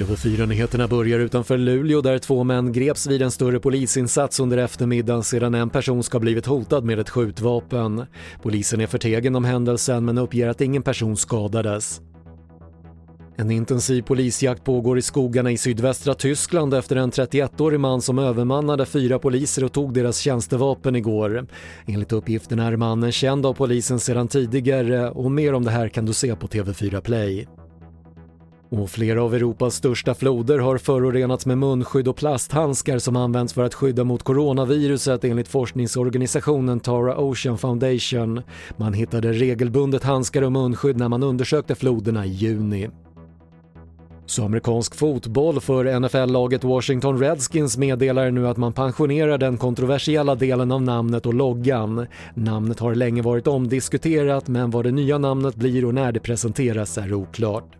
TV4-nyheterna börjar utanför Luleå där två män greps vid en större polisinsats under eftermiddagen sedan en person ska ha blivit hotad med ett skjutvapen. Polisen är förtegen om händelsen men uppger att ingen person skadades. En intensiv polisjakt pågår i skogarna i sydvästra Tyskland efter en 31-årig man som övermannade fyra poliser och tog deras tjänstevapen igår. Enligt uppgifterna är mannen känd av polisen sedan tidigare och mer om det här kan du se på TV4 Play. Och flera av Europas största floder har förorenats med munskydd och plasthandskar som används för att skydda mot coronaviruset enligt forskningsorganisationen Tara Ocean Foundation. Man hittade regelbundet handskar och munskydd när man undersökte floderna i juni. Så amerikansk fotboll för NFL-laget Washington Redskins meddelar nu att man pensionerar den kontroversiella delen av namnet och loggan. Namnet har länge varit omdiskuterat men vad det nya namnet blir och när det presenteras är oklart.